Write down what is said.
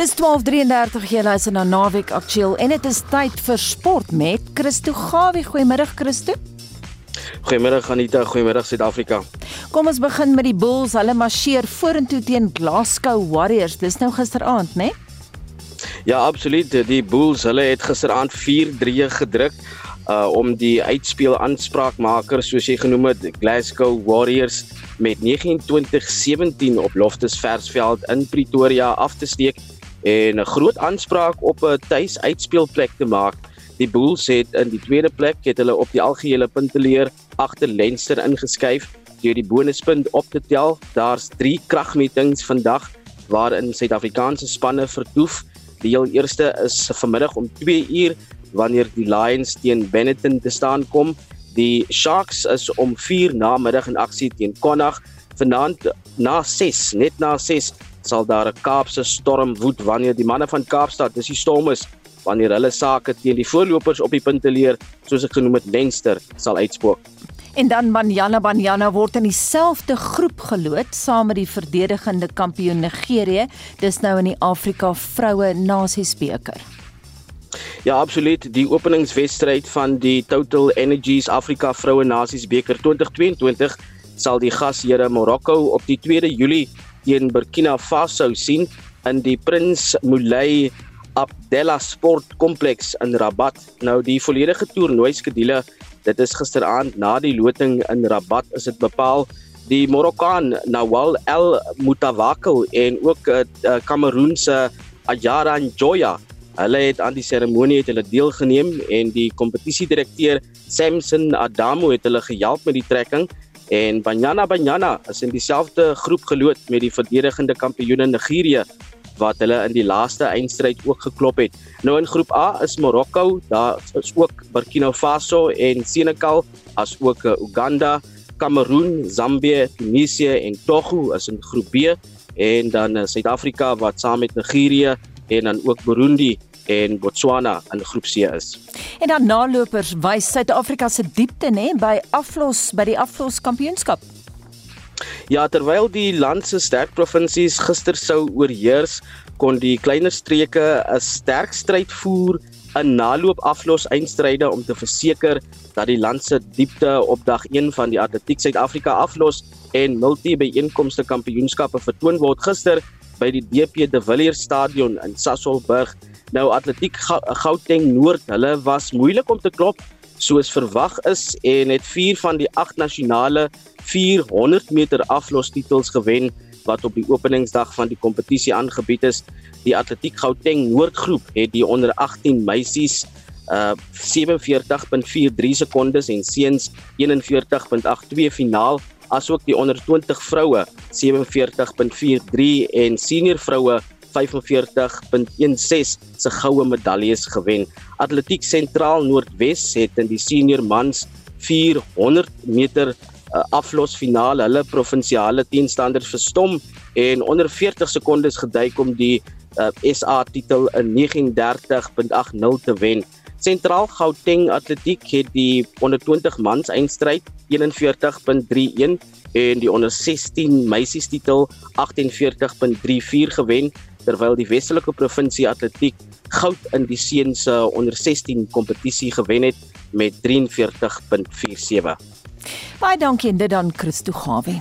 Dis 12:33 jy luister na Naweek Aktueel en dit is tyd vir sport met Christo Gawie. Goeiemôre Christo. Goeiemôre Anita, goeiemôre Suid-Afrika. Kom ons begin met die Bulls. Hulle marseer vorentoe teen Glasgow Warriors. Dis nou gisteraand, né? Nee? Ja, absoluut. Die Bulls, hulle het gisteraand 4-3 gedruk uh om die uitspeel aanspraakmaker soos jy genoem het Glasgow Warriors met 29-17 op Loftus Versveld in Pretoria af te steek en 'n groot aanspraak op 'n tuis uitspeelplek te maak. Die Bulls het in die tweede plek het hulle op die algehele punteleer agter Leinster ingeskuif deur die bonuspunt op te tel. Daar's 3 kragmetings vandag waarin Suid-Afrikaanse spanne vertoef. Die heel eerste is vanmiddag om 2 uur wanneer die Lions teen Benetton te staan kom. Die Sharks is om 4 na middag in aksie teen Connacht. Vanaand na 6, net na 6 sal daar 'n Kaapse storm woed wanneer die manne van Kaapstad, dis die Stormers, wanneer hulle sake teen die voorlopers op die punte leer, soos ek genoem het, Leinster sal uitspook. En dan Banyana Banyana word in dieselfde groep geloot saam met die verdedigende kampioen Nigerië, dis nou in die Afrika Vroue Nasiesbeker. Ja, absoluut. Die openingswedstryd van die Total Energies Afrika Vroue Nasies Beker 2022 sal die gasheer Marokko op die 2 Julie teen Burkina Faso sien in die Prins Moulay Abdallah Sport Kompleks in Rabat. Nou die volledige toernooi skedule, dit is gisteraand na die loting in Rabat is dit bepaal die Marokkaan Nawal El Moutawakel en ook uh, eh, uh, Kameroense Ajara Njoya Hulle het aan die seremonie het hulle deelgeneem en die kompetisiedirekteur Samson Adamo het hulle gehelp met die trekking en Banyana Banyana is in dieselfde groep geloot met die verdedigende kampioene Nigerië wat hulle in die laaste eindstryd ook geklop het. Nou in groep A is Marokko, daar is ook Burkina Faso en Senegal, as ook Uganda, Kameroen, Zambië, Tunesië en Togo is in groep B en dan eh, Suid-Afrika wat saam met Nigerië en dan ook Burundi en Botswana in groep C is. En dan nalopers wys Suid-Afrika se diepte nê by aflos by die aflos kampioenskap. Ja, terwyl die land se sterk provinsies gister sou oorheers, kon die kleiner streke 'n sterk stryd voer in naloop aflos eindstryde om te verseker dat die land se diepte op dag 1 van die Atletiek Suid-Afrika aflos en multi byeenkomste kampioenskappe vertoon word gister by die DP De Villiers Stadion in Sasolburg Nou Atletiek Gauteng Noord, hulle was moeilik om te klop soos verwag is en het 4 van die 8 nasionale 400 meter aflostitels gewen wat op die openingsdag van die kompetisie aangebied is. Die Atletiek Gauteng Noordgroep het die onder 18 meisies uh 47.43 sekondes en seuns 41.82 finaal asook die onder 20 vroue 47.43 en senior vroue 45.16 se goue medaljes gewen. Atletiek Sentraal Noordwes het in die senior mans 400 meter uh, aflosfinale hulle provinsiale teenstanders verstom en onder 40 sekondes geduik om die uh, SA titel in 39.80 te wen. Sentraal Gauteng Atletiek het die onder 20 mans eindstryd 41.31 en die onder 16 meisies titel 48.34 gewen terwyl die Weselike Provinsie Atletiek goud in die seuns se onder 16 kompetisie gewen het met 43.47. Baie dankie en dit dan Christo Gawie.